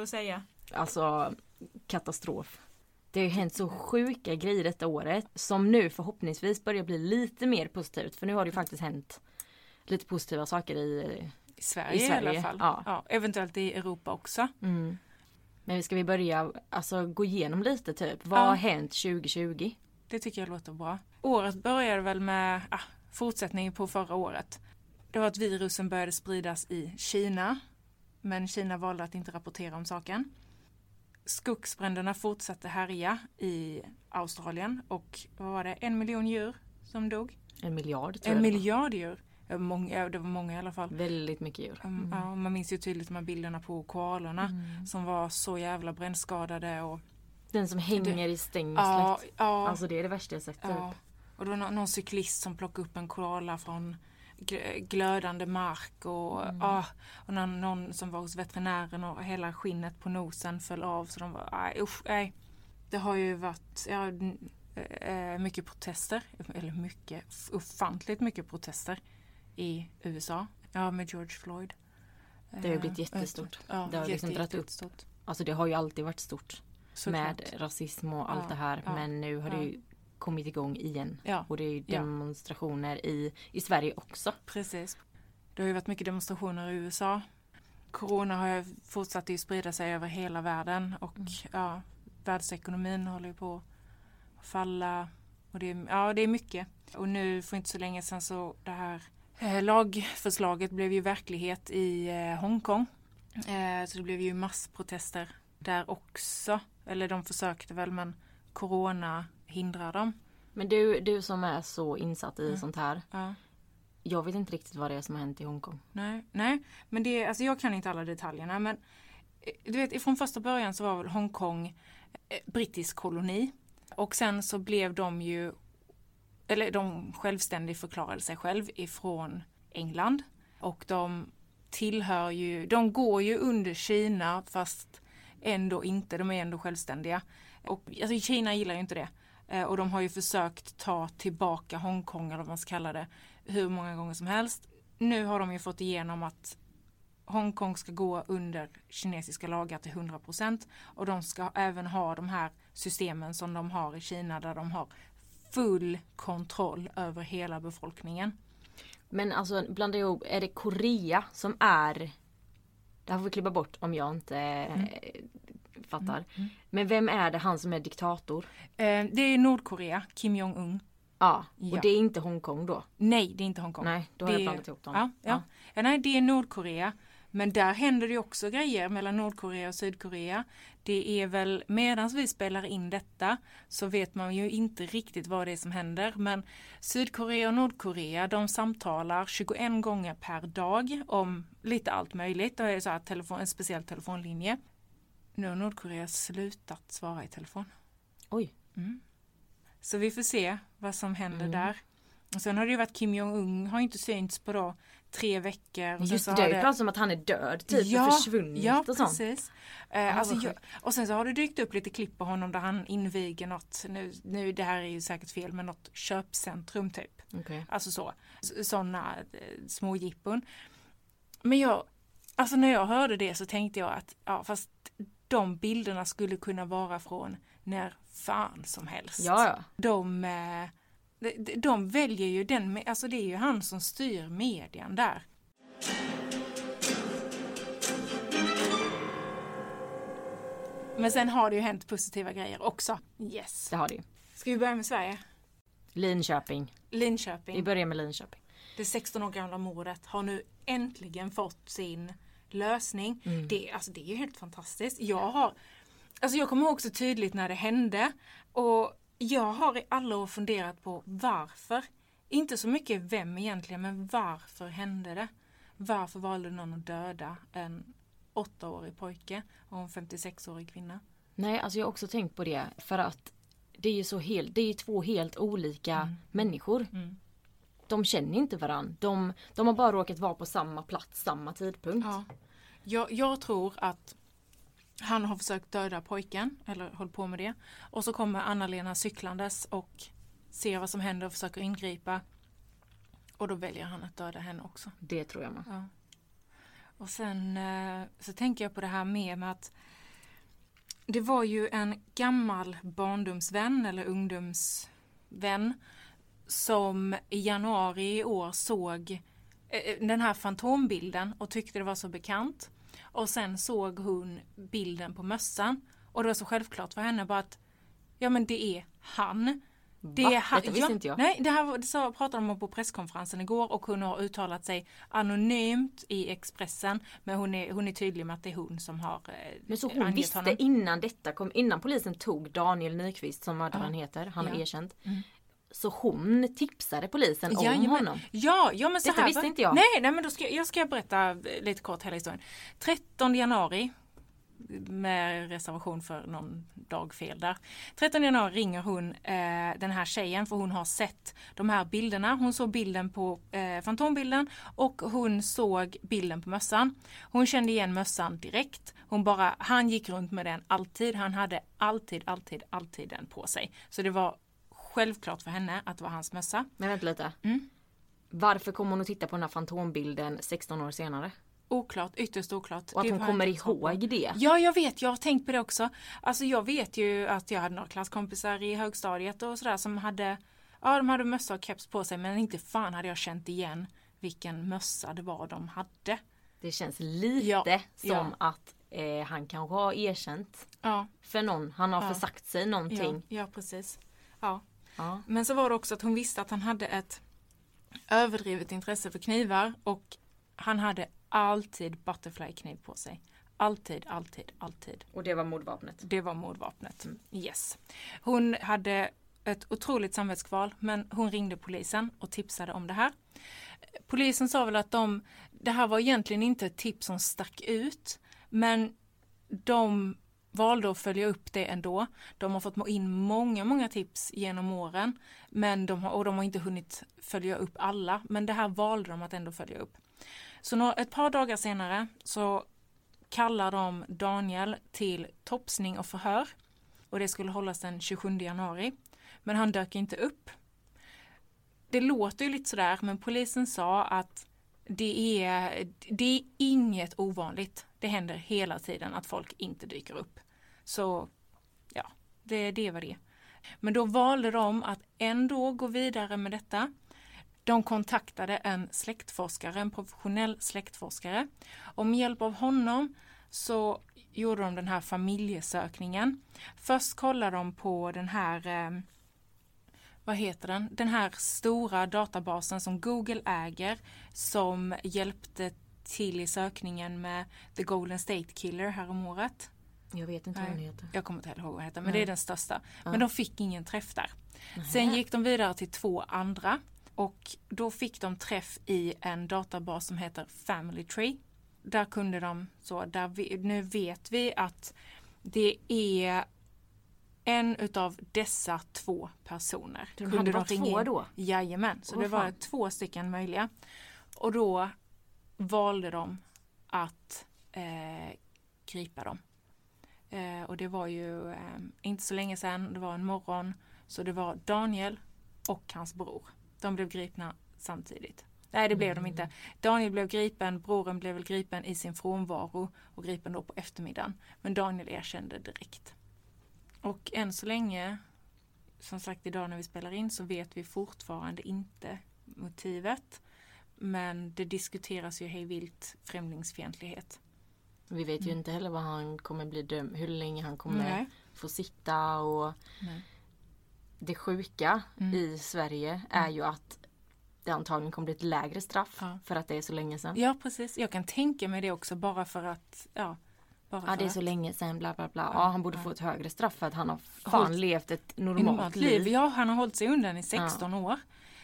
du att säga? Alltså katastrof. Det har ju hänt så sjuka grejer detta året som nu förhoppningsvis börjar bli lite mer positivt för nu har det ju faktiskt hänt lite positiva saker i, I Sverige, I Sverige, i alla fall. ja. Ja, eventuellt i Europa också. mm. Men ska vi börja alltså gå igenom lite typ. Vad Ja. har hänt 2020? Det tycker jag låter bra. Året började väl med ah, fortsättning på förra året. Det var att virusen började spridas i Kina. Men Kina valde att inte rapportera om saken. Skogsbränderna fortsatte härja i Australien och vad var det, en miljon djur som dog? En miljard En det miljard djur. Många, det var många i alla fall. Väldigt mycket djur. Mm. Ja, man minns ju tydligt de här bilderna på koalorna Mm. som var så jävla brännskadade och Den som hänger i stängslet. ja, ja, Alltså det är det värsta jag sett. Typ. ja. Och det var någon, cyklist som plockade upp en koala från glödande mark och, Mm. ja, och någon, någon som var hos veterinären och hela skinnet på nosen föll av så de var, nej usch, nej. Det har ju varit ja, n- eh, mycket protester, eller mycket, ofantligt mycket protester i USA. Ja, med George Floyd. Det har ju blivit Eh, jättestort. Ja, Det har liksom jätte- dragit upp. Alltså det har ju alltid varit stort. Såklart. Med rasism och allt Ja, det här. ja, Men nu har det ju kommit igång igen. Ja, Och det är ju Ja. demonstrationer i, i Sverige också. precis. Det har ju varit mycket demonstrationer i USA. Corona har ju fortsatt ju sprida sig över hela världen och Mm. ja, världsekonomin håller ju på att falla. Och det, är, ja, det är mycket. Och nu för inte så länge sedan så det här eh, lagförslaget blev ju verklighet i eh, Hongkong. Eh, så det blev ju massprotester där också. Eller de försökte väl men Corona hindrar dem. Men du, du som är så insatt i Mm. sånt här. Ja. Jag vet inte riktigt vad det är som har hänt i Hongkong. Nej, nej, men det, alltså jag kan inte alla detaljerna men eh, du vet från första början så var väl Hongkong eh, brittisk koloni och sen så blev de ju eller de självständigt förklarade sig själv ifrån England och de tillhör ju, de går ju under Kina fast ändå inte, de är ändå självständiga. Och alltså, Kina gillar ju inte det. Eh, Och de har ju försökt ta tillbaka Hongkong eller vad man ska kalla det hur många gånger som helst. Nu har de ju fått igenom att Hongkong ska gå under kinesiska lagar till 100% och de ska även ha de här systemen som de har i Kina där de har full kontroll över hela befolkningen. Men alltså blanda ihop, är det Korea som är... Det här får vi klippa bort om jag inte Mm. Fattar. Men vem är det han som är diktator? Eh, det är Nordkorea, Kim Jong-Un. Ja, Ja. och det är inte Hongkong då? Nej, det är inte Hongkong. Nej, då har det jag är- blandat ihop dem. Ja, ja. ja, nej, det är Nordkorea. Men där händer det också grejer mellan Nordkorea och Sydkorea. Det är väl, medan vi spelar in detta så vet man ju inte riktigt vad det är som händer. Men Sydkorea och Nordkorea de samtalar 21 gånger per dag om lite allt möjligt. Det är så här telefon, en speciell telefonlinje. Nu har Nordkorea slutat svara i telefon. Oj. Så vi får se vad som händer Mm. där. Och sen har det ju varit Kim Jong-Un har inte synts på då tre veckor. Och Just det, det är ju som att han är död typ ja, försvunnit ja, och sånt. precis. Eh, alltså, jag, och sen så har det dykt upp lite klipp på honom där han inviger något, nu, nu det här är ju säkert fel, men något köpcentrum typ. Okej. Alltså så, sådana eh, små jippon. Men jag, alltså när jag hörde det så tänkte jag att, ja fast de bilderna skulle kunna vara från när fan som helst. Ja. De, eh, de, de väljer ju den, alltså det är ju han som styr medien där. Men sen har det ju hänt positiva grejer också. Yes. Det har det ju. Ska vi börja med Sverige? Linköping. Linköping. Vi börjar med Linköping. Det 16 år gamla mordet har nu äntligen fått sin lösning. Mm. Det, alltså, det är ju helt fantastiskt. Jag har Alltså jag kommer ihåg så tydligt när det hände och jag har i alla år funderat på varför. Inte så mycket vem egentligen, men varför hände det? Varför valde någon att döda en åttaårig pojke och en 56-årig kvinna? Nej, alltså jag har också tänkt på det för att det är ju så helt, det är två helt olika människor. Mm. De känner inte varandra. De, de har bara råkat vara på samma plats, samma tidpunkt. Ja. Jag, jag tror att han har försökt döda pojken, eller håller på med det. Och så kommer Anna-Lena cyklandes och ser vad som händer och försöker ingripa. Och då väljer han att döda henne också. Det tror jag med. Ja. Och sen eh, så tänker jag på det här med, med att det var ju en gammal barndomsvän eller ungdomsvän som i januari i år såg eh, den här fantombilden och tyckte det var så bekant. Och sen såg hon bilden på mössan och det var så självklart för henne bara att ja men det är han. Det Va? är han. Detta visste inte jag. Nej, det här sa, pratade de om på presskonferensen igår och hon har uttalat sig anonymt i Expressen. Men hon är, hon är tydlig med att det är hon som har eh, Men så hon visste honom. innan detta kom, innan polisen tog Daniel Nyqvist som mördaren Ja. heter, han har Ja. erkänt. Mm. Så hon tipsade polisen om Jajamän. honom. Ja, ja men så Detta här, visste inte jag. Nej, nej men då ska jag ska berätta lite kort hela historien. 13 januari med reservation för någon dag fel där. 13 januari ringer hon eh, den här tjejen för hon har sett de här bilderna. Hon såg bilden på eh, fantombilden och hon såg bilden på mössan. Hon kände igen mössan direkt. Hon bara, han gick runt med den alltid. Han hade alltid, alltid, alltid den på sig. Så det var självklart för henne att det var hans mössa. Men vänta lite. Mm. Varför kommer hon att titta på den här fantombilden 16 år senare? Oklart, ytterst oklart. Och att hon kommer ihåg det? Ja, jag vet. Jag har tänkt på det också. Alltså jag vet ju att jag hade några klasskompisar i högstadiet och sådär som hade Ja, de hade mössa och keps på sig men inte fan hade jag känt igen vilken mössa det var de hade. Det känns lite Ja, som ja. att eh, han kanske har erkänt Ja, för någon. Han har Ja. försagt sig någonting. ja precis. Ja. Ja. Men så var det också att hon visste att han hade ett överdrivet intresse för knivar och han hade alltid butterfly-kniv på sig. Alltid, alltid, alltid. Och det var mordvapnet. Det var mordvapnet. Yes. Hon hade ett otroligt samvetskval men hon ringde polisen och tipsade om det här. Polisen sa väl att de, det här var egentligen inte ett tips som stack ut men de valde att följa upp det ändå. De har fått in många, många tips genom åren men de har, och de har inte hunnit följa upp alla men det här valde de att ändå följa upp. Så några, ett par dagar senare så kallar de Daniel till topsning och förhör. Och det skulle hållas den 27 januari. Men han dök inte upp. Det låter ju lite sådär men polisen sa att det är, det är inget ovanligt. Det händer hela tiden att folk inte dyker upp. Så ja, det, det var det. Men då valde de att ändå gå vidare med detta. De kontaktade en släktforskare, en professionell släktforskare. Och med hjälp av honom så gjorde de den här familjesökningen. Först kollade de på den här, eh, vad heter den, den här stora databasen som Google äger som hjälpte till i sökningen med The Golden State Killer häromåret. Jag vet inte vad Nej. den heter. Jag kommer inte heller ihåg vad den heter, men Nej. det är den största. Ja. Men de fick ingen träff där. Sen gick de vidare till två andra och då fick de träff i en databas som heter Family Tree. Där kunde de så, där vi, nu vet vi att det är en utav dessa två personer. De kunde hade de bara två in. då? Jajamän, så Åh, det var fan. två stycken möjliga. Och då valde de att eh, gripa dem. Eh, och det var ju eh, inte så länge sedan, det var en morgon. Så det var Daniel och hans bror. De blev gripna samtidigt. Nej det blev de inte. Daniel blev gripen, brodern blev väl gripen i sin frånvaro och gripen då på eftermiddagen. Men Daniel erkände direkt. Och än så länge, som sagt idag när vi spelar in så vet vi fortfarande inte motivet. Men det diskuteras ju hej vilt främlingsfientlighet. Vi vet ju inte heller vad han kommer bli dömd, hur länge han kommer Nej. få sitta och Nej. det sjuka Mm. i Sverige är ju att det antagligen kommer bli ett lägre straff Ja. för att det är så länge sedan. Ja precis, jag kan tänka mig det också bara för att, ja. Bara Ja det är att. så länge sedan bla bla bla. Ja han borde få ett högre straff för att han har fan Hållt- levt ett normalt liv. liv. Ja, han har hållit sig undan i 16 år.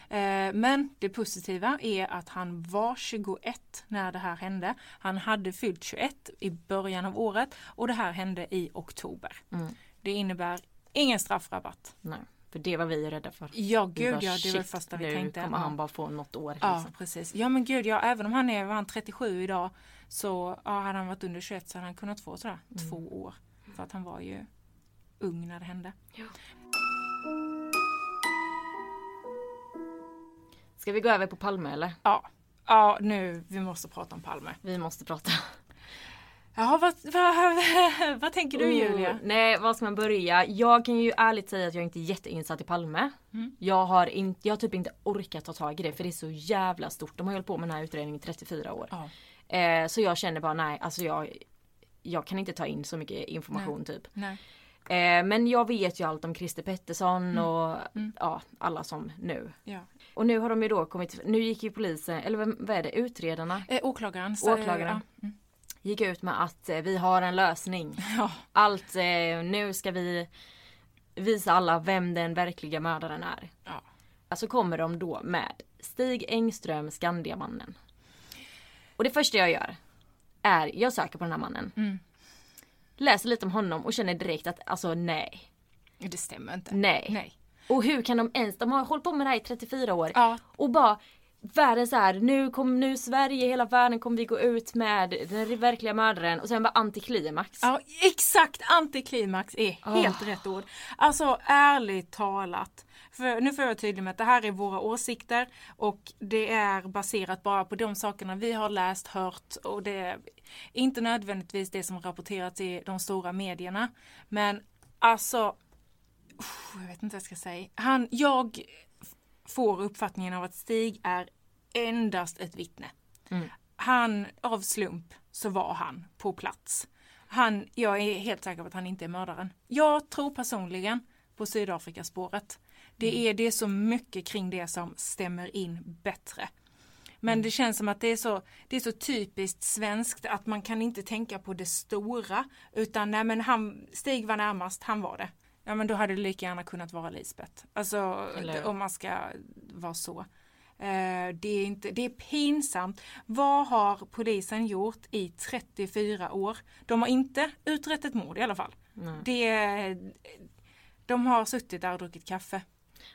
Eh, Men det positiva är att han var 21 när det här hände. Han hade fyllt 21 i början av året och det här hände i oktober. Mm. Det innebär ingen straffrabatt. Nej, för det var vi rädda för. Ja gud bara, ja, det var det första vi nu tänkte. kommer Ja. han bara få något år. Ja Liksom. precis. Ja men gud ja, även om han är han 37 idag så ja, hade han varit under 21 så hade han kunnat få sådär Mm. två år. För att han var ju ung när det hände. Ska vi gå över på Palme eller? Ja, ja nu, vi måste prata om Palme. Vi måste prata. Ja, vad, vad, vad tänker du Julia? Oh, nej, var ska man börja? Jag kan ju ärligt säga att jag inte är jätteinsatt i Palme. Mm. Jag, har inte, jag har typ inte orkat ta tag i det för det är så jävla stort. De har hållit på med den här utredningen i 34 år. Ja. Eh, så jag känner bara nej, alltså jag, jag kan inte ta in så mycket information typ. Nej. Eh, men jag vet ju allt om Christer Pettersson och Mm. ja, alla som nu. Ja. Och nu har de ju då kommit, nu gick ju polisen, eller vem, vad är det, utredarna? Eh, åklagaren. Åklagaren. Ja. Mm. Gick ut med att eh, vi har en lösning. Ja. Allt, eh, nu ska vi visa alla vem den verkliga mördaren är. Ja. Alltså kommer de då med Stig Engström, Skandiamannen. Och det första jag gör är, jag söker på den här mannen. Mm. Läser lite om honom och känner direkt att alltså nej. Det stämmer inte. Nej. Nej. Och hur kan de ens, de har hållit på med det här i 34 år. Ja. Och bara världen så här, nu kommer nu Sverige, hela världen kommer vi gå ut med den verkliga mördaren och sen bara antiklimax. Ja, exakt antiklimax är helt rätt ord. Alltså ärligt talat. För, nu får jag vara tydlig med att det här är våra åsikter och det är baserat bara på de sakerna vi har läst, hört och det är inte nödvändigtvis det som rapporterats i de stora medierna. Men alltså, uff, jag vet inte vad jag ska säga. Han, jag får uppfattningen av att Stig är endast ett vittne. Han, av slump, så var han på plats. Han, jag är helt säker på att han inte är mördaren. Jag tror personligen på Sydafrikaspåret. Det är, det är så mycket kring det som stämmer in bättre. Men det känns som att det är, så, det är så typiskt svenskt att man kan inte tänka på det stora. Utan nej men han, Stig var närmast, han var det. Ja men då hade det lika gärna kunnat vara Lisbeth. Alltså Eller om man ska vara så. Eh, det, är inte, det är pinsamt. Vad har polisen gjort i 34 år? De har inte utrett ett mord i alla fall. Nej. Det, de har suttit där och druckit kaffe.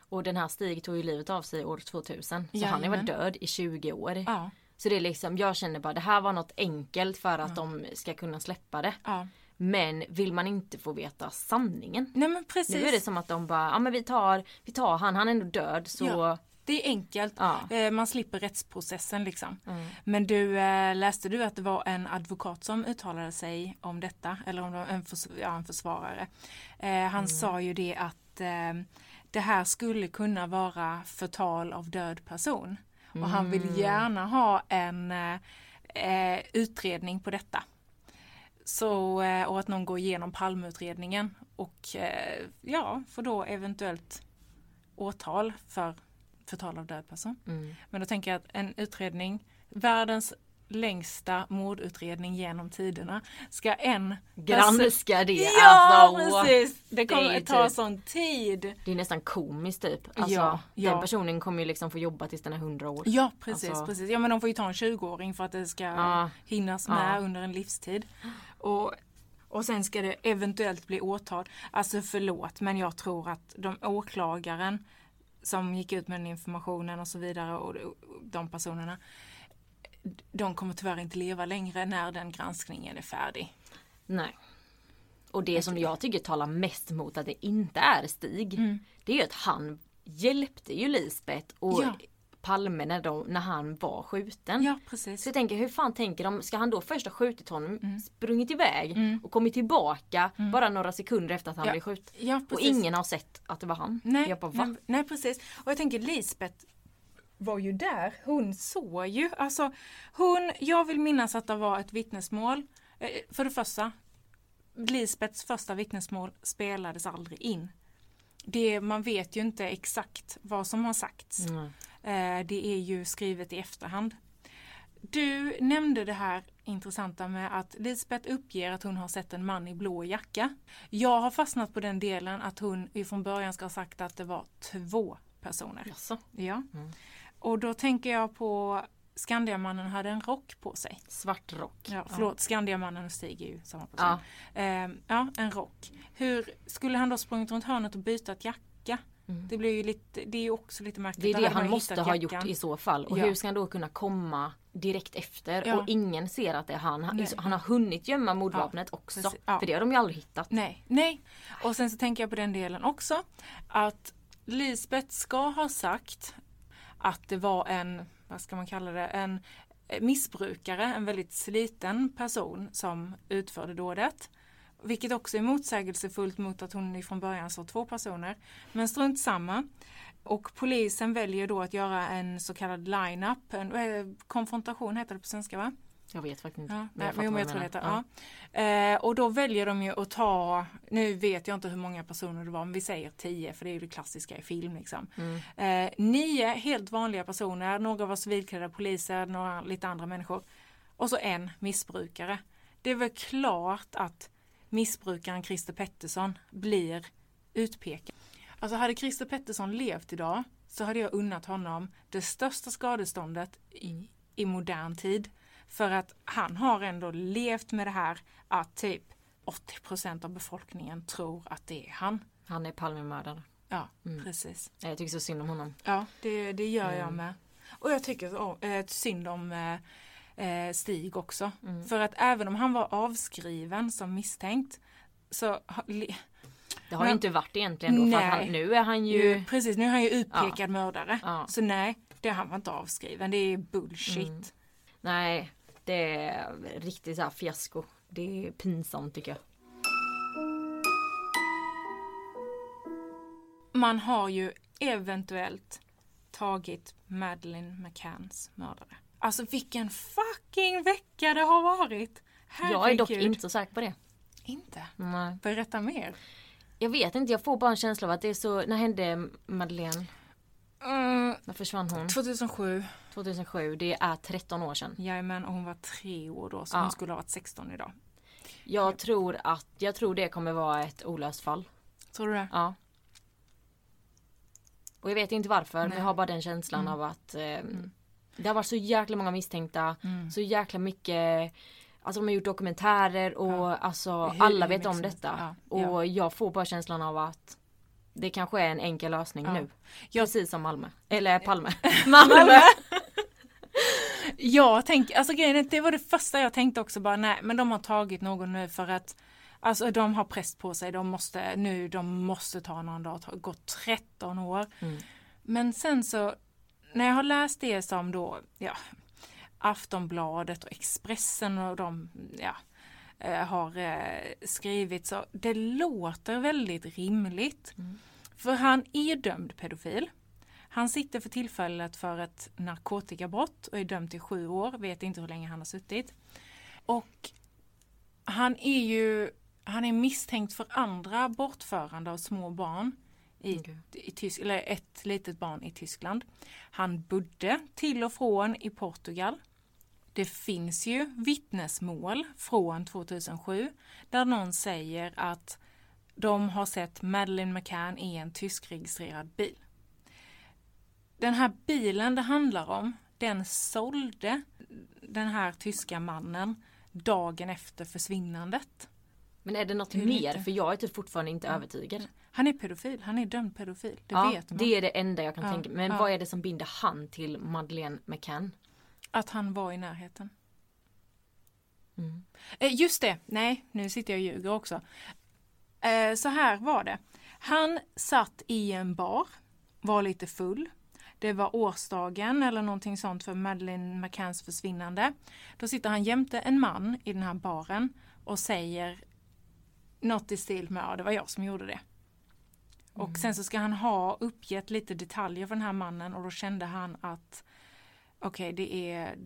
Och den här Stig tog ju livet av sig år 2000. Så han har Jajamän. varit död i 20 år. Ja, Så det är liksom, jag känner bara det här var något enkelt för att de ska kunna släppa det. ja. Men vill man inte få veta sanningen? Nej men precis. Nu är det som att de bara, ja men vi tar, vi tar han, han är ändå död så Ja. Det är enkelt. Ja. Eh, Man slipper rättsprocessen liksom. Mm. Men du, eh, läste du att det var en advokat som uttalade sig om detta? Eller om det var en, förs- ja, en försvarare. Eh, han sa ju det att det här skulle kunna vara förtal av död person. Och han vill gärna ha en utredning på detta. Så, eh, och att någon går igenom Palmeutredningen och eh, ja, får då eventuellt åtal för förtal av död person. Mm. Men då tänker jag att en utredning, världens längsta mordutredning genom tiderna, ska en granska det. Ja alltså, precis! Det det kommer ju ta typ- sån tid. Det är nästan komiskt typ. Alltså, Ja, ja. Den personen kommer ju liksom få jobba tills den är 100 år. Ja precis, Alltså- precis. Ja men de får ju ta en 20-åring för att det ska Ja. hinnas med under en livstid. Och, och sen ska det eventuellt bli åtal. Alltså förlåt men jag tror att de åklagaren som gick ut med den informationen och så vidare och de personerna de kommer tyvärr inte leva längre när den granskningen är färdig. Nej. Och det som jag tycker talar mest mot att det inte är Stig. Mm. Det är att han hjälpte ju Lisbeth och Ja. Palme när, de, när han var skjuten. Ja precis. Så jag tänker, hur fan tänker de? Ska han då först ha skjutit honom, Mm. sprungit iväg och kommit tillbaka bara några sekunder efter att han Ja. blev skjuten? Ja, Och ingen har sett att det var han. Nej, jag bara, va? nej, nej precis. Och jag tänker Lisbeth var ju där. Hon såg ju. Alltså, hon, jag vill minnas att det var ett vittnesmål Eh, För det första, Lisbeths första vittnesmål spelades aldrig in. Det, man vet ju inte exakt vad som har sagts. Mm. Eh, Det är ju skrivet i efterhand. Du nämnde det här intressanta med att Lisbeth uppger att hon har sett en man i blå jacka. Jag har fastnat på den delen att hon från början ska ha sagt att det var två personer. Jaså? Ja. Mm. Och då tänker jag på Skandiamannen hade en rock på sig. Svart rock. Ja, förlåt, Skandiamannen och Stig är ju samma person. Ja. Eh, ja, en rock. Hur skulle han då sprungit runt hörnet och bytt jacka? Mm. Det blir ju lite, det är ju också lite märkligt. Det är det han måste ha gjort i så fall. Och Ja. hur ska han då kunna komma direkt efter Ja. och ingen ser att det är han. Han, han har hunnit gömma mordvapnet också. Ja. För det har de ju aldrig hittat. Nej, nej. Och sen så tänker jag på den delen också. Att Lisbeth ska ha sagt att det var en, vad ska man kalla det, en missbrukare, en väldigt sliten person som utförde dådet. Vilket också är motsägelsefullt mot att hon från början sa två personer. Men strunt samma. Och polisen väljer då att göra en så kallad line-up, en eh, konfrontation heter det på svenska va? Jag vet faktiskt inte. Ja, Men nej, jag fattar men jag tror det heter, ja. Eh, och då väljer de ju att ta, nu vet jag inte hur många personer det var, men vi säger tio för det är ju det klassiska i film. Liksom. Mm. Eh, nio helt vanliga personer, några var civilklädda poliser, några lite andra människor. Och så en missbrukare. Det är väl klart att missbrukaren Christer Pettersson blir utpekad. Alltså hade Christer Pettersson levt idag så hade jag unnat honom det största skadeståndet i, i modern tid. För att han har ändå levt med det här att typ 80% av befolkningen tror att det är han. Han är Palmemördare. Ja, Mm. precis. Jag tycker så synd om honom. Ja, det, det gör jag Mm. med. Och jag tycker så, eh, synd om eh, eh, Stig också. Mm. För att även om han var avskriven som misstänkt så Det har ju Men- inte varit egentligen då. För Nej. han, nu är han ju... precis, nu är han ju utpekad mördare. Ja. Så nej, det han var inte avskriven. Det är bullshit. Mm. Nej, det är riktigt så här fiasko. Det är pinsamt tycker jag. Man har ju eventuellt tagit Madeleine McCanns mördare. Alltså vilken fucking vecka det har varit! Jag är dock Herregud. inte så säker på det. Inte? Nej. Berätta mer. Jag vet inte, jag får bara en känsla av att det är så... När hände Madeleine? Mm, När försvann hon? 2007, 2007, det är 13 år sedan. jajamän, och hon var tre år då så Ja. hon skulle ha varit 16 idag. Jag tror att, jag tror det kommer vara ett olöst fall. Tror du det? Ja. Och jag vet inte varför, men Nej. jag har bara den känslan av att eh, det har varit så jäkla många misstänkta, Mm. så jäkla mycket Alltså de har gjort dokumentärer och Ja. alltså Hur alla vet om detta. ja, Och ja. jag får bara känslan av att det kanske är en enkel lösning nu. Jag- Precis som Malmö. Eller Palme. Malmö! Jag tänker, alltså grejen är det var det första jag tänkte också bara nej men de har tagit någon nu för att Alltså de har press på sig, de måste nu, de måste ta någon dag, det har gått 13 år. Mm. Men sen så när jag har läst det som då, ja Aftonbladet och Expressen och de, ja eh, har eh, skrivit så det låter väldigt rimligt. Mm. För han är dömd pedofil. Han sitter för tillfället för ett narkotikabrott och är dömd till sju år, vet inte hur länge han har suttit. Och han är ju han är misstänkt för andra bortförande av små barn i, Okej. i Tysk, eller ett litet barn i Tyskland. Han bodde till och från i Portugal. Det finns ju vittnesmål från 2007 där någon säger att de har sett Madeleine McCann i en tyskregistrerad bil. Den här bilen det handlar om, den sålde den här tyska mannen dagen efter försvinnandet. Men är det något Hur mer? lite? För jag är typ fortfarande inte övertygad. Han är pedofil, han är dömd pedofil, det ja, vet man. det är det enda jag kan Ja, tänka Men ja. vad är det som binder han till Madeleine McCann? Att han var i närheten. Mm. Eh, Just det, nej nu sitter jag och ljuger också. Eh, Så här var det. Han satt i en bar, var lite full. Det var årsdagen eller någonting sånt för Madeleine McCanns försvinnande. Då sitter han jämte en man i den här baren och säger något i stil med ja, det var jag som gjorde det. Och sen så ska han ha uppgett lite detaljer för den här mannen och då kände han att okej det är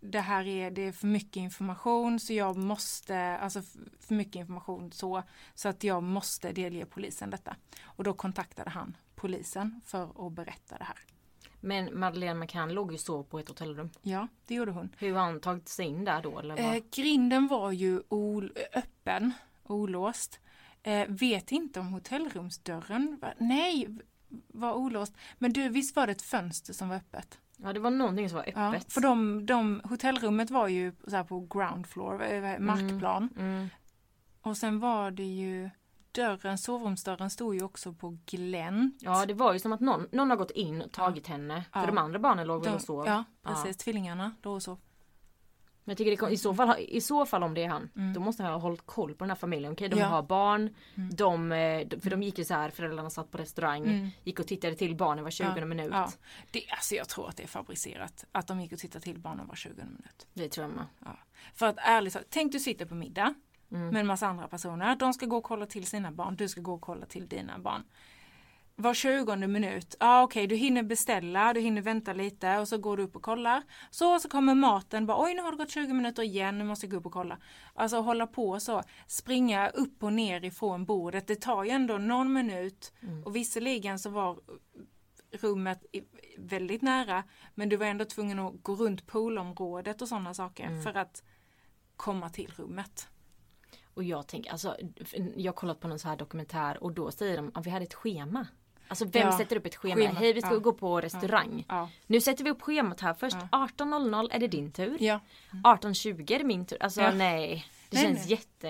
det här är, det är för mycket information så jag måste, alltså för mycket information så, så att jag måste delge polisen detta. Och då kontaktade han polisen för att berätta det här. Men Madeleine McCann låg ju så på ett hotellrum. Ja, det gjorde hon. Hur har han tagit sig in där då? Eller vad? Eh, grinden var ju öppen, olåst. Eh, vet inte om hotellrumsdörren, var, nej, var olåst. Men du, visst var det ett fönster som var öppet? Ja det var någonting som var öppet. Ja, för de, de, hotellrummet var ju så här på ground floor, eh, markplan. Mm. Och sen var det ju dörren, sovrumsdörren stod ju också på glänt. Ja det var ju som att någon, någon har gått in och tagit henne. Ja. För de andra barnen låg väl och sov. ja, precis. Tvillingarna låg och sov. Men jag tycker det, i, så fall, i så fall om det är han, Mm. då måste han ha hållit koll på den här familjen. Okej, de Ja. har barn, Mm. de, eh, de- för de gick ju så här, föräldrarna satt på restaurang, Mm. gick och tittade till barnen var 20 Ja, minut. Ja. Det, alltså jag tror att det är fabricerat. Att de gick och tittade till barnen var 20 minut. Det tror jag med. För att ärligt talat, tänk du sitter på middag Mm. med en massa andra personer. De ska gå och kolla till sina barn, du ska gå och kolla till dina barn. Var 20 minut, ja ah, okej du hinner beställa, du hinner vänta lite och så går du upp och kollar. Så, så kommer maten, bara oj nu har det gått 20 minuter igen, nu måste jag gå upp och kolla. Alltså hålla på så, springa upp och ner ifrån bordet, det tar ju ändå någon minut. Mm. Och visserligen så var rummet väldigt nära, men du var ändå tvungen att gå runt poolområdet och sådana saker Mm. för att komma till rummet. Och jag tänker, alltså jag har kollat på någon så här dokumentär och då säger de att vi hade ett schema. Alltså vem Ja, sätter upp ett schema? schema, Hej vi ska ja. gå på restaurang. Ja. Nu sätter vi upp schemat här. Först Ja. 18.00 är det din tur. Ja. 18.20 är det min tur. Alltså nej. Det Nej, känns nej. jätte...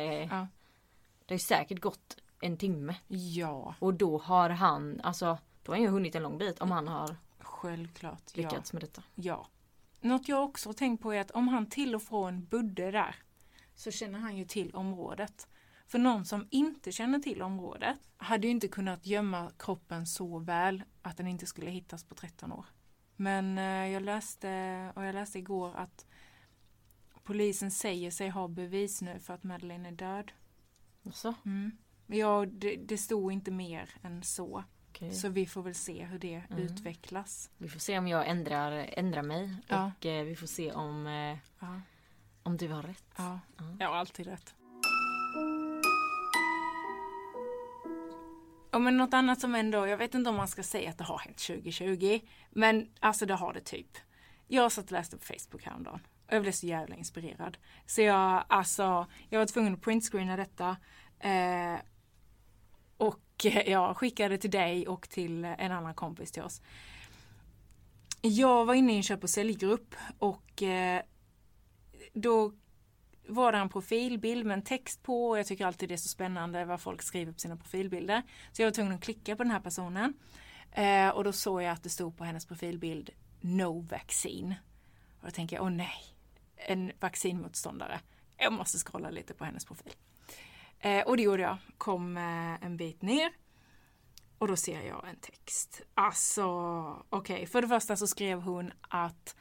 Det har ju säkert gått en timme. ja, Och då har han, alltså då har han ju hunnit en lång bit om han har självklart. Lyckats med detta. ja. Något jag också tänkt på är att om han till och från bodde där så känner han ju till området. För någon som inte känner till området hade ju inte kunnat gömma kroppen så väl att den inte skulle hittas på 13 år. Men eh, jag läste, och jag läste igår att polisen säger sig ha bevis nu för att Madeleine är död. Alltså, Mm. Ja, det, det stod inte mer än så. okej. Så vi får väl se hur det Mm. utvecklas. Vi får se om jag ändrar, ändrar mig Ja. och eh, vi får se om, eh, Ja, om du har rätt. ja. Ja. jag har alltid rätt. Ja, men något annat som ändå, jag vet inte om man ska säga att det har hänt 2020, men alltså det har det typ. Jag satt och läste på Facebook häromdagen och jag blev så jävla inspirerad. Så jag, alltså, jag var tvungen att printscreena detta. Eh, och jag skickade till dig och till en annan kompis till oss. Jag var inne i en köp och säljgrupp och eh, då var det en profilbild med en text på och jag tycker alltid det är så spännande vad folk skriver på sina profilbilder. Så jag var tvungen att klicka på den här personen. Eh, och då såg jag att det stod på hennes profilbild No vaccine. Och då tänker jag, åh nej, en vaccinmotståndare. Jag måste scrolla lite på hennes profil. Eh, och det gjorde jag. Kom eh, en bit ner. Och då ser jag en text. Alltså, okej. För det första så skrev hon att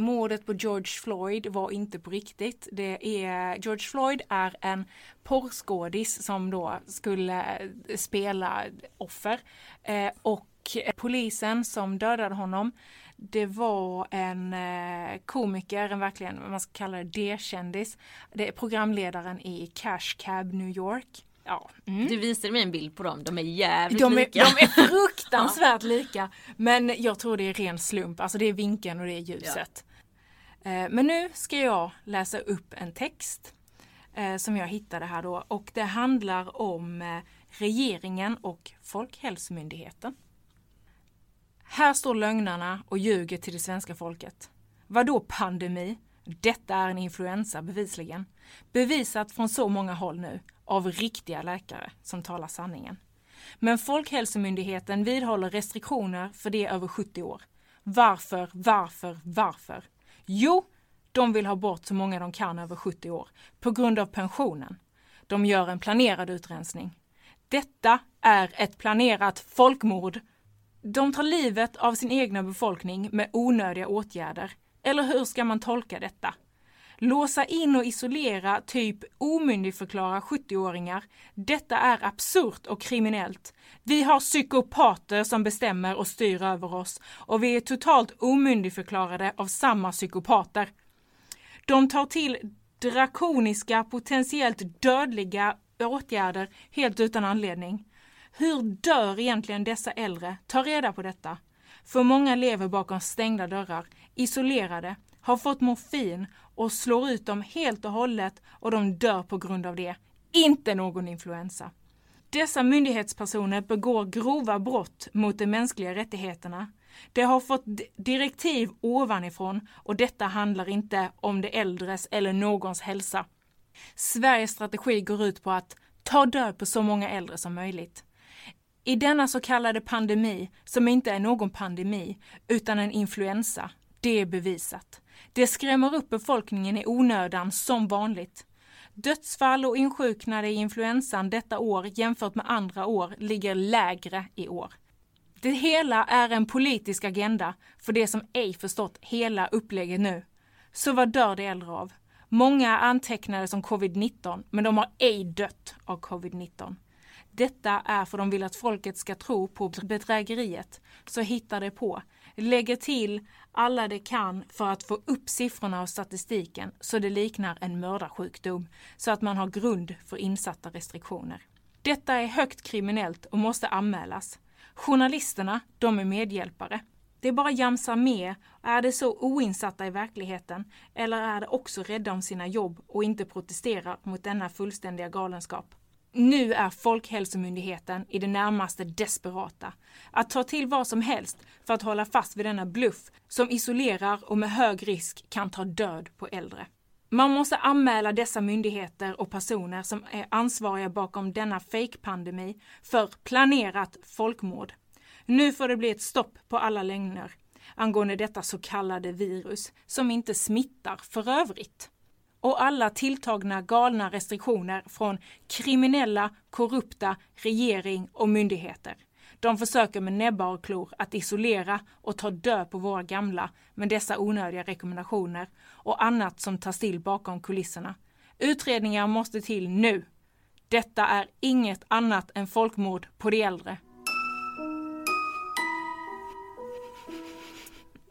mordet på George Floyd var inte på riktigt. Det är, George Floyd är en porrskådis som då skulle eh, spela offer. Eh, och polisen som dödade honom det var en eh, komiker, en verkligen, vad man ska kalla det, D-kändis. Det är programledaren i Cash Cab New York. Ja. Mm. Du visade mig en bild på dem, de är jävligt De är, lika. de är fruktansvärt lika. Men jag tror det är ren slump. Alltså det är vinkeln och det är ljuset. Eh, Eh, men nu ska jag läsa upp en text eh, som jag hittade här då. Och det handlar om eh, regeringen och Folkhälsomyndigheten. Här står lögnarna och ljuger till det svenska folket. Vadå pandemi? Detta är en influensa bevisligen. Bevisat från så många håll nu av riktiga läkare som talar sanningen. Men Folkhälsomyndigheten vidhåller restriktioner för de över 70 år. Varför, varför, varför? Jo, de vill ha bort så många de kan över 70 år på grund av pensionen. De gör en planerad utrensning. Detta är ett planerat folkmord. De tar livet av sin egna befolkning med onödiga åtgärder. Eller hur ska man tolka detta? Låsa in och isolera, typ omyndigförklara 70-åringar. Detta är absurt och kriminellt. Vi har psykopater som bestämmer och styr över oss och vi är totalt omyndigförklarade av samma psykopater. De tar till drakoniska, potentiellt dödliga åtgärder helt utan anledning. Hur dör egentligen dessa äldre? Ta reda på detta. För många lever bakom stängda dörrar, isolerade, har fått morfin och slår ut dem helt och hållet och de dör på grund av det. Inte någon influensa. Dessa myndighetspersoner begår grova brott mot de mänskliga rättigheterna. De har fått direktiv ovanifrån och detta handlar inte om de äldres eller någons hälsa. Sveriges strategi går ut på att ta död på så många äldre som möjligt. I denna så kallade pandemi, som inte är någon pandemi, utan en influensa, det är bevisat. Det skrämmer upp befolkningen i onödan som vanligt. Dödsfall och insjuknade i influensan detta år jämfört med andra år ligger lägre i år. Det hela är en politisk agenda för de som ej förstått hela upplägget nu. Så vad dör de äldre av? Många är antecknade som covid-19, men de har ej dött av covid-19. Detta är för de vill att folket ska tro på bedrägeriet, så hittar de på. Lägger till alla de kan för att få upp siffrorna och statistiken så det liknar en mördarsjukdom, så att man har grund för insatta restriktioner. Detta är högt kriminellt och måste anmälas. Journalisterna, de är medhjälpare. Det är bara jamsa med. Är det så oinsatta i verkligheten? Eller är det också rädda om sina jobb och inte protesterar mot denna fullständiga galenskap? Nu är Folkhälsomyndigheten i det närmaste desperata. Att ta till vad som helst för att hålla fast vid denna bluff som isolerar och med hög risk kan ta död på äldre. Man måste anmäla dessa myndigheter och personer som är ansvariga bakom denna fake-pandemi för planerat folkmord. Nu får det bli ett stopp på alla lögner angående detta så kallade virus som inte smittar för övrigt och alla tilltagna galna restriktioner från kriminella, korrupta regering och myndigheter. De försöker med näbbar och klor att isolera och ta död på våra gamla med dessa onödiga rekommendationer och annat som tas till bakom kulisserna. Utredningar måste till nu. Detta är inget annat än folkmord på de äldre.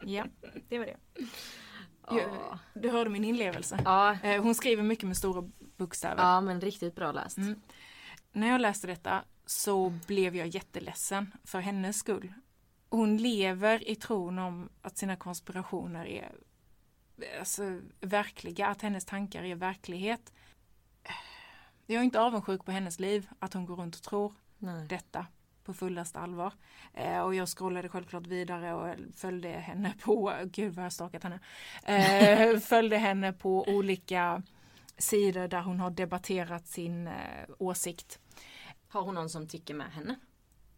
Ja, det var det. Ja. Du hörde min inlevelse. Ja. Eh, Hon skriver mycket med stora bokstäver. ja, men riktigt bra läst. Mm. När jag läste detta så blev jag jätteledsen för hennes skull. Hon lever i tron om att sina konspirationer är alltså, verkliga, att hennes tankar är verklighet. Jag är inte avundsjuk på hennes liv, att hon går runt och tror Nej. detta på fullaste allvar. Eh, och jag scrollade självklart vidare och följde henne på, gud vad jag stakat henne, eh, följde henne på olika sidor där hon har debatterat sin eh, åsikt. Har hon någon som tycker med henne?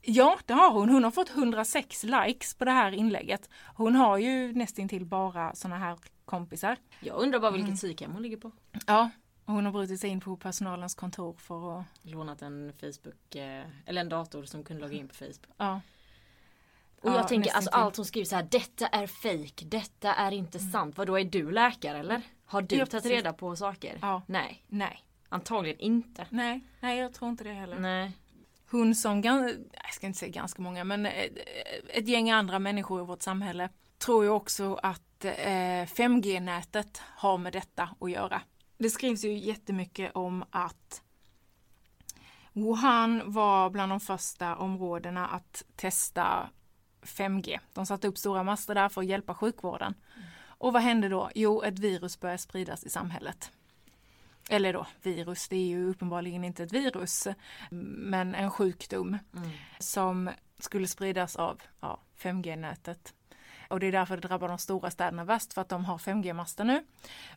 Ja, det har hon. Hon har fått 106 likes på det här inlägget. Hon har ju nästintill bara såna här kompisar. Jag undrar bara vilket Mm. psykhem hon ligger på. Ja, och hon har brutit sig in på personalens kontor för att, Lånat en Facebook, eh, eller en dator som kunde logga in på Facebook. ja. Och jag Ja, tänker alltså allt som skrivs så här, detta är fake, detta är inte sant. Vad då är du läkare eller? Har du Ja, tagit reda på saker? Ja. Nej, Nej, antagligen inte. nej, nej jag tror inte det heller. Nej. Hon som, jag ska inte säga ganska många, men eh, ett gäng andra människor i vårt samhälle tror ju också att eh, 5G-nätet har med detta att göra. Det skrivs ju jättemycket om att Wuhan var bland de första områdena att testa 5G. De satte upp stora master där för att hjälpa sjukvården. Och vad hände då? Jo, ett virus började spridas i samhället. Eller då, virus, det är ju uppenbarligen inte ett virus, men en sjukdom Mm. som skulle spridas av ja, 5G-nätet. Och det är därför det drabbar de stora städerna värst, för att de har 5G-master nu.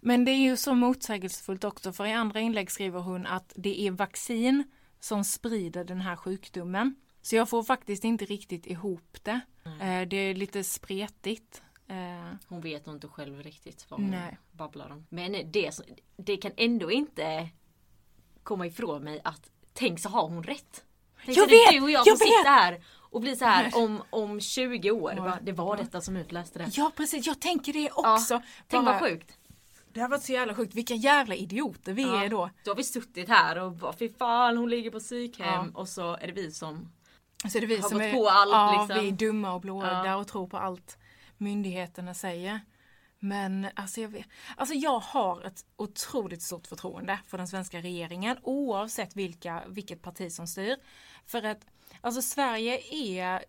Men det är ju så motsägelsefullt också, för i andra inlägg skriver hon att det är vaccin som sprider den här sjukdomen. Så jag får faktiskt inte riktigt ihop det. Eh, Det är lite spretigt. Eh, Hon vet nog inte själv riktigt vad hon Nej. babblar om. Men det, det kan ändå inte komma ifrån mig att tänk så har hon rätt. Tänk Jag så det är vet! du och jag, Jag som vet! sitter här och blir så här om, om 20 år. Ja. Bara, det var Ja. detta som utläste det. Ja precis, jag tänker det också. Tänk Bara- vad sjukt. Det har varit så jävla sjukt, vilka jävla idioter vi Ja. är då. Då har vi suttit här och bara fy fan hon ligger på psykhem Ja. och så är det vi som Så det är vi Har som gått är, på allt, ja, liksom. vi är dumma och blåögda Ja. och tror på allt myndigheterna säger. Men alltså jag, vet, alltså jag har ett otroligt stort förtroende för den svenska regeringen oavsett vilka, vilket parti som styr. För att alltså Sverige är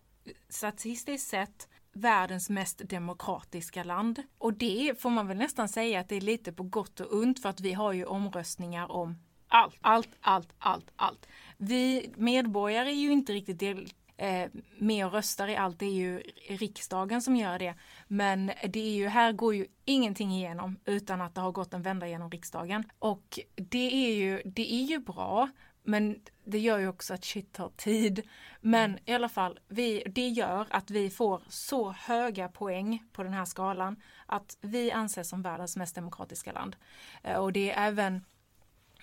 statistiskt sett världens mest demokratiska land. Och det får man väl nästan säga att det är lite på gott och ont för att vi har ju omröstningar om allt, allt, allt, allt, allt. Vi medborgare är ju inte riktigt del, eh, med och röstar i allt, det är ju riksdagen som gör det. Men det är ju, här går ju ingenting igenom utan att det har gått en vända genom riksdagen. Och det är ju, det är ju bra, men det gör ju också att shit tar tid. Men i alla fall, vi, det gör att vi får så höga poäng på den här skalan att vi anses som världens mest demokratiska land. Eh, och det är även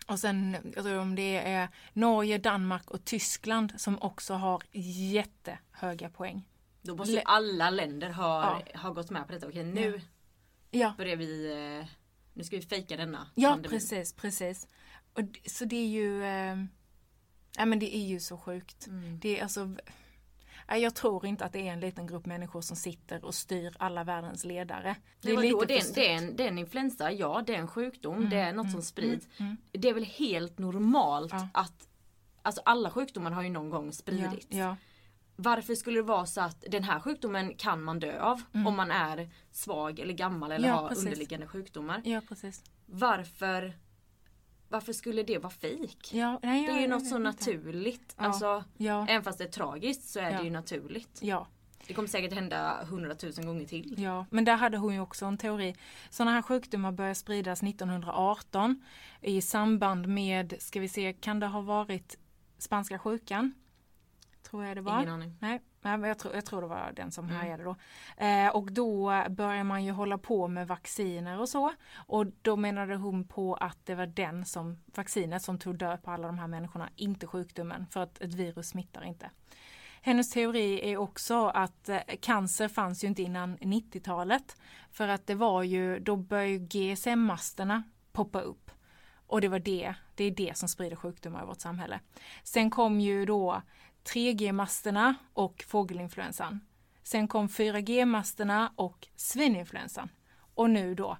och sen jag tror om det är Norge, Danmark och Tyskland som också har jättehöga poäng. Då måste ju alla länder ha, ja. ha gått med på detta. Okej nu ja. börjar vi eh, Nu ska vi fejka denna Ja pandemin. precis, precis. Och, så det är ju eh, Ja men det är ju så sjukt. Mm. Det är alltså jag tror inte att det är en liten grupp människor som sitter och styr alla världens ledare. Det är, lite det, är, det, är en, det är en influensa, ja det är en sjukdom, mm, det är något mm, som sprids. Mm, mm, det är väl helt normalt ja. att Alltså alla sjukdomar har ju någon gång spridits. Ja, ja. Varför skulle det vara så att den här sjukdomen kan man dö av mm. om man är svag eller gammal eller har precis. underliggande sjukdomar. Ja, precis. Varför varför skulle det vara fejk? Ja, det är ju något så naturligt. Ja, alltså, ja. Även fast det är tragiskt så är ja. det ju naturligt. Ja. Det kommer säkert hända hundratusen gånger till. Ja, men där hade hon ju också en teori. Sådana här sjukdomar började spridas 1918 i samband med, ska vi se, kan det ha varit spanska sjukan? Tror jag det var. Ingen aning. Nej, jag tror, jag tror det var den som mm. härjade då. Eh, och då börjar man ju hålla på med vacciner och så. Och då menade hon på att det var den som, vaccinet som tog död på alla de här människorna, inte sjukdomen. För att ett virus smittar inte. Hennes teori är också att eh, cancer fanns ju inte innan 90-talet. För att det var ju, då började GSM-masterna poppa upp. Och det var det, det är det som sprider sjukdomar i vårt samhälle. Sen kom ju då 3G-masterna och fågelinfluensan. Sen kom 4G-masterna och svininfluensan. Och nu då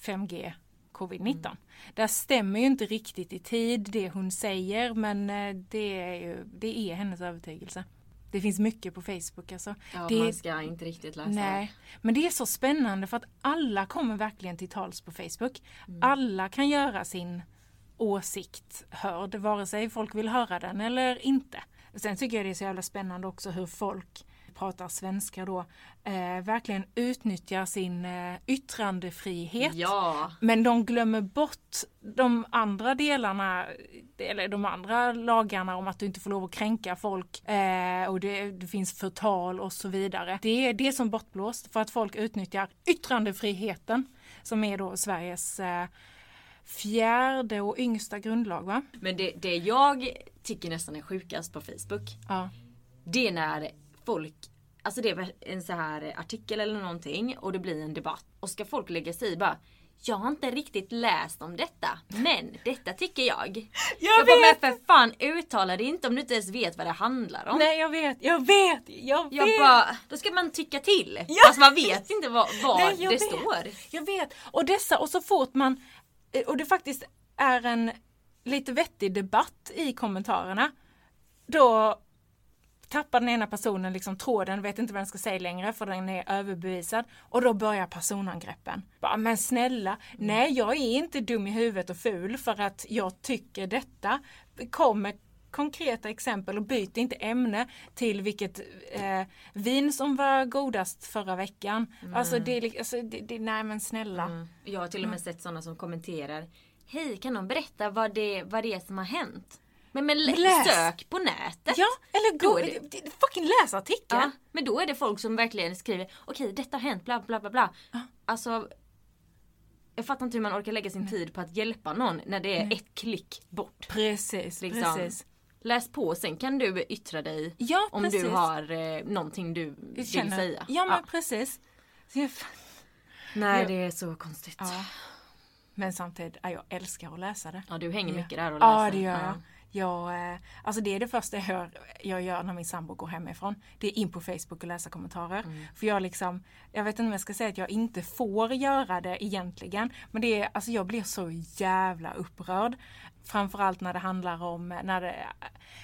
5G covid-19. Mm. Där stämmer ju inte riktigt i tid det hon säger men eh, det är, ju, det är hennes övertygelse. Det finns mycket på Facebook alltså. Ja, det, man ska inte riktigt läsa. Nej, men det är så spännande för att alla kommer verkligen till tals på Facebook. Mm. Alla kan göra sin åsikt hörd, vare sig folk vill höra den eller inte. Sen tycker jag det är så jävla spännande också hur folk pratar svenska då, eh, verkligen utnyttjar sin eh, yttrandefrihet. Ja. Men de glömmer bort de andra delarna, eller de andra lagarna om att du inte får lov att kränka folk eh, och det, det, finns förtal och så vidare. Det är det som bortblåst för att folk utnyttjar yttrandefriheten som är då Sveriges eh, fjärde och yngsta grundlag va? Men det, det jag tycker nästan är sjukast på Facebook. Ja. Det är när folk Alltså det är en så här artikel eller någonting och det blir en debatt. Och ska folk lägga sig i bara jag har inte riktigt läst om detta, men detta tycker jag. Jag, vet! Men för fan uttala det inte om du inte ens vet vad det handlar om. Nej jag vet, jag vet, jag vet! Jag bara, då ska man tycka till. Ja. Fast man vet inte vad, vad Nej, det vet. står. Jag vet, och dessa, och så fort man, Eh, och det faktiskt är en lite vettig debatt i kommentarerna. Då tappar den ena personen liksom tråden, vet inte vad den ska säga längre för den är överbevisad. Och då börjar personangreppen. Bara, men snälla, nej jag är inte dum i huvudet och ful för att jag tycker detta. Kommer konkreta exempel och byt inte ämne till vilket eh, vin som var godast förra veckan. Mm. Alltså, det, alltså det, det, nej men snälla. Mm. Jag har till och med mm. sett sådana som kommenterar Hej, kan någon berätta vad det, vad det är som har hänt? Men, men läs. sök på nätet. Ja, eller gå, det, fucking läs artikeln. Ja, men då är det folk som verkligen skriver okej detta har hänt bla bla bla bla. Ja. Alltså jag fattar inte hur man orkar lägga sin tid på att hjälpa någon när det är Nej. ett klick bort. Precis, liksom. precis. Läs på sen kan du yttra dig ja, om du har eh, någonting du vill säga. Ja men ja. precis. Nej det är så konstigt. Ja. Men samtidigt, jag älskar att läsa det. Ja du hänger mycket där och läser. Ja det gör jag. Jag, eh, alltså det är det första jag gör, jag gör när min sambo går hemifrån. Det är in på Facebook och läsa kommentarer. Mm. För jag liksom, jag vet inte om jag ska säga att jag inte får göra det egentligen. Men det är, alltså jag blir så jävla upprörd. Framförallt när det handlar om, när det,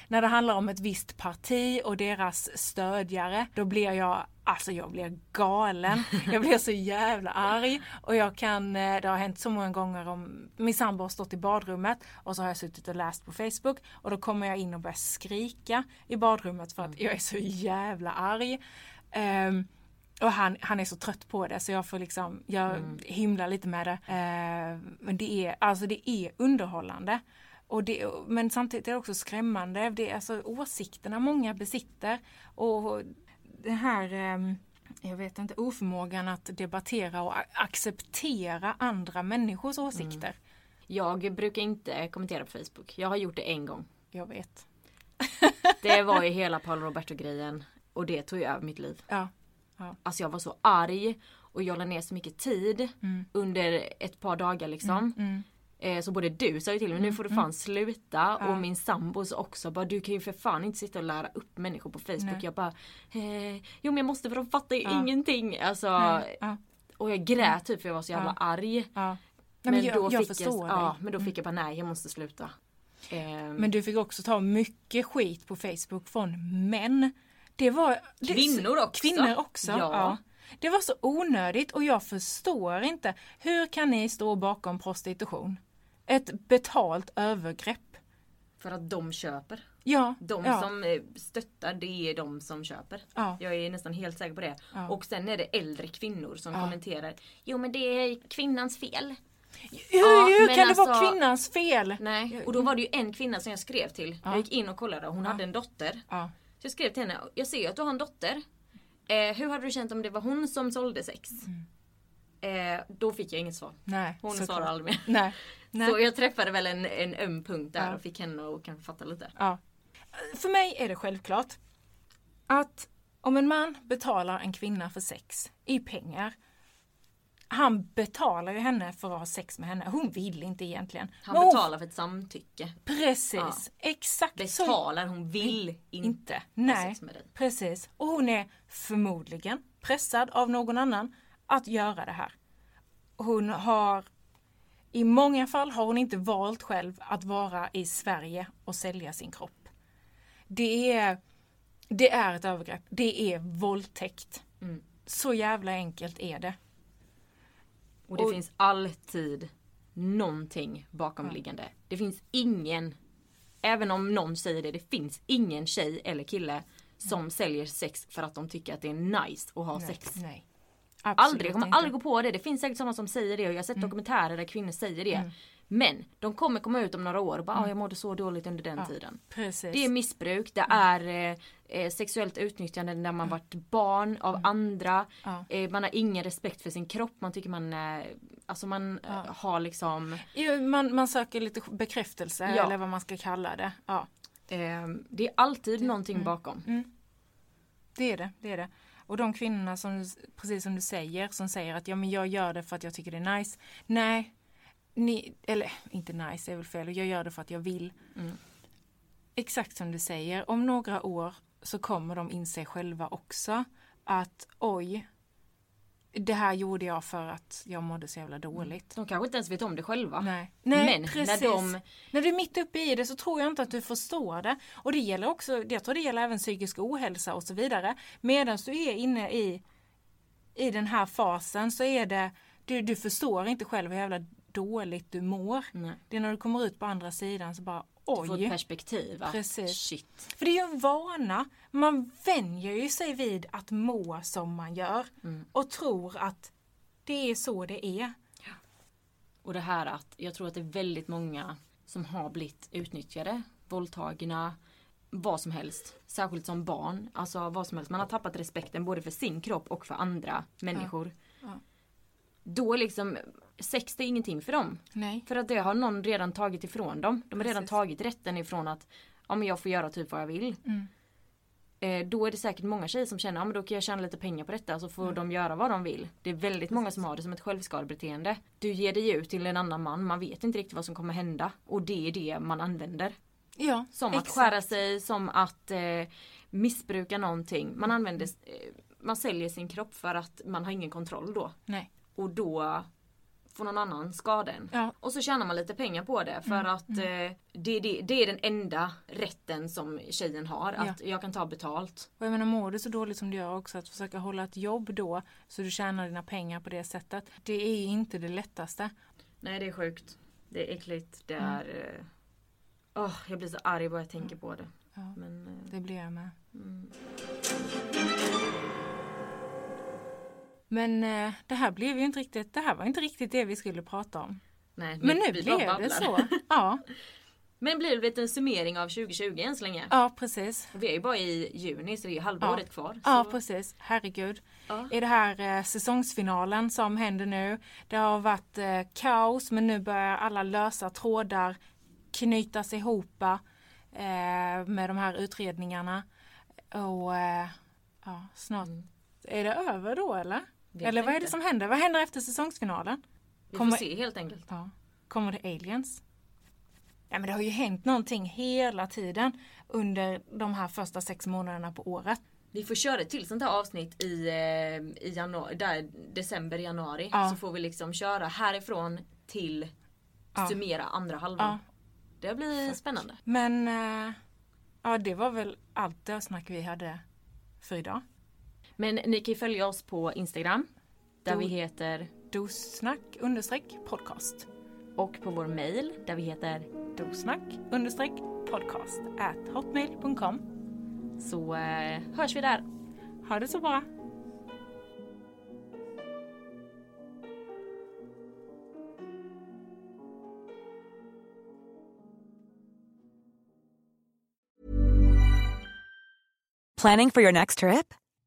när det handlar om ett visst parti och deras stödjare. Då blir jag, alltså jag blir galen. Jag blir så jävla arg. Och jag kan, eh, det har hänt så många gånger om min sambo har stått i badrummet och så har jag suttit och läst på Facebook och då kommer jag in och börjar skrika i badrummet för att jag är så jävla arg. Ehm, och han, han är så trött på det så jag får liksom, jag Mm. himlar lite med det. Eh, men det är, alltså det är underhållande. Och det, men samtidigt är det också skrämmande. Det är alltså åsikterna många besitter. Och det här, eh, jag vet inte, oförmågan att debattera och acceptera andra människors åsikter. Jag brukar inte kommentera på Facebook. Jag har gjort det en gång. Jag vet. Det var ju hela Paolo Roberto grejen. Och det tog ju över mitt liv. Ja. Alltså jag var så arg. Och jag la ner så mycket tid under ett par dagar liksom. Mm. Eh, så både du sa ju till mig, nu får du fan sluta. Och min sambo sa också bara, du kan ju för fan inte sitta och lära upp människor på Facebook. Nej. Jag bara, eh, jo men jag måste för de fattar ju Ja. ingenting. Alltså, ja. och jag grät typ för jag var så jävla Ja. arg. Ja. Men jag, då jag fick jag, ja, dig. men då fick jag bara, nej jag måste sluta. Men du fick också ta mycket skit på Facebook från män. Det var... det- Kvinnor också. Kvinnor också. Ja. Det var så onödigt och jag förstår inte. Hur kan ni stå bakom prostitution? Ett betalt övergrepp. För att de köper. Ja. De ja, som eh, stöttar det är de som köper. Ja. Jag är nästan helt säker på det. Ja. Och sen är det äldre kvinnor som Ja. kommenterar. Jo men det är kvinnans fel. Hur, Ja, hur kan det vara alltså- kvinnans fel? Nej. Och då var det ju en kvinna som jag skrev till. Ja. Jag gick in och kollade. Hon hade en dotter. Så jag skrev till henne. Jag ser ju att du har en dotter. Eh, hur hade du känt om det var hon som sålde sex? Eh, då fick jag inget svar. Nej, Hon svarade aldrig mer. Nej. Nej. Så jag träffade väl en, en öm punkt där Ja. och fick henne att kanske fatta lite. Ja. För mig är det självklart att om en man betalar en kvinna för sex i pengar han betalar ju henne för att ha sex med henne. Hon vill inte egentligen. Han hon- betalar för ett samtycke. Precis, Ja. exakt. Betalar, hon vill inte, Inte. ha Nej, sex med dig. precis. Och hon är förmodligen pressad av någon annan att göra det här. Hon har i många fall har hon inte valt själv att vara i Sverige och sälja sin kropp. Det är, det är ett övergrepp. Det är våldtäkt. Mm. Så jävla enkelt är det. Och det Och- finns alltid någonting bakomliggande. Det finns ingen, även om någon säger det, det finns ingen tjej eller kille som säljer sex för att de tycker att det är nice att ha Nej, sex. nej. Aldrig, jag kommer inte. aldrig gå på det. Det finns säkert sådana som säger det och jag har sett dokumentärer där kvinnor säger det. Men de kommer komma ut om några år och bara ah, jag mådde så dåligt under den tiden. Precis. Det är missbruk, det är eh, eh, sexuellt utnyttjande när man varit barn av andra. Ja. Eh, man har ingen respekt för sin kropp, man tycker man eh, Alltså man eh, har liksom man, man söker lite bekräftelse Ja. eller vad man ska kalla det. Ja. eh, Det är alltid någonting bakom. Det är det, det är det. Och de kvinnorna som, precis som du säger, som säger att ja men jag gör det för att jag tycker det är nice. Nej, ni, eller inte nice är väl fel, jag gör det för att jag vill. Mm. Exakt som du säger, om några år så kommer de inse själva också att oj, det här gjorde jag för att jag mådde så jävla dåligt. De kanske inte ens vet om det själva. Nej, Nej Men precis. när de När du är mitt uppe i det så tror jag inte att du förstår det. Och det gäller också, jag tror det gäller även psykisk ohälsa och så vidare. Medan du är inne i, i den här fasen så är det, du, du förstår inte själv hur jävla dåligt du mår. Nej. Det är när du kommer ut på andra sidan så bara får ett oj. perspektiv. Att, Precis. Shit. För det är ju en vana. Man vänjer ju sig vid att må som man gör. Mm. Och tror att det är så det är. Och det här att jag tror att det är väldigt många som har blivit utnyttjade, våldtagna, vad som helst. Särskilt som barn. Alltså vad som helst. Man har tappat respekten både för sin kropp och för andra människor. Ja. Då är liksom sex det är ingenting för dem. Nej. För att det har någon redan tagit ifrån dem. De har redan Precis. tagit rätten ifrån att ja, men jag får göra typ vad jag vill. Mm. Eh, då är det säkert många tjejer som känner att ja, då kan jag tjäna lite pengar på detta så får Mm. de göra vad de vill. Det är väldigt många som har det som ett självskadebeteende. Du ger dig ut till en annan man, man vet inte riktigt vad som kommer hända. Och det är det man använder. Ja, Som att exakt. skära sig, som att eh, missbruka någonting. Man använder, eh, man säljer sin kropp för att man har ingen kontroll då. Nej. Och då får någon annan skada en. Ja. Och så tjänar man lite pengar på det för att eh, det, det, det är den enda rätten som tjejen har. Att jag kan ta betalt. Och jag menar mår du så dåligt som du gör också att försöka hålla ett jobb då så du tjänar dina pengar på det sättet. Det är inte det lättaste. Nej det är sjukt. Det är äckligt. Det är... eh, Åh, jag blir så arg bara jag tänker på det. Ja. Men, eh, Det blir jag med. Mm. Men eh, det här blev ju inte riktigt, det här var inte riktigt det vi skulle prata om. Nej, Men nu blev det så. Ja, Men blir det lite en summering av 2020 än så länge? ja precis. Vi är ju bara i juni så det är ju halva Ja. året kvar. Ja, så- precis. Herregud. Ja. I det här eh, säsongsfinalen som händer nu. Det har varit eh, kaos men nu börjar alla lösa trådar knytas ihop eh, med de här utredningarna. Och eh, ja, snart är det över då eller? Vet eller vad är det inte. som händer? Vad händer efter säsongsfinalen? Vi Kommer- får se helt enkelt. Ja. Kommer det aliens? Ja men det har ju hänt någonting hela tiden under de här första sex månaderna på året. Vi får köra ett till sånt här avsnitt i, eh, i januari, där, december, januari. Ja. Så får vi liksom köra härifrån till Ja. summera andra halvan. Ja. Det blir spännande. Men eh, ja, det var väl allt det snack vi hade för idag. Men ni kan ju följa oss på Instagram. Där Do- vi heter Dossnack understreck podcast. och på vår mail där vi heter understreck podcast at hotmail.com. så eh, hörs vi där. Ha det så bra. Planning for your next trip?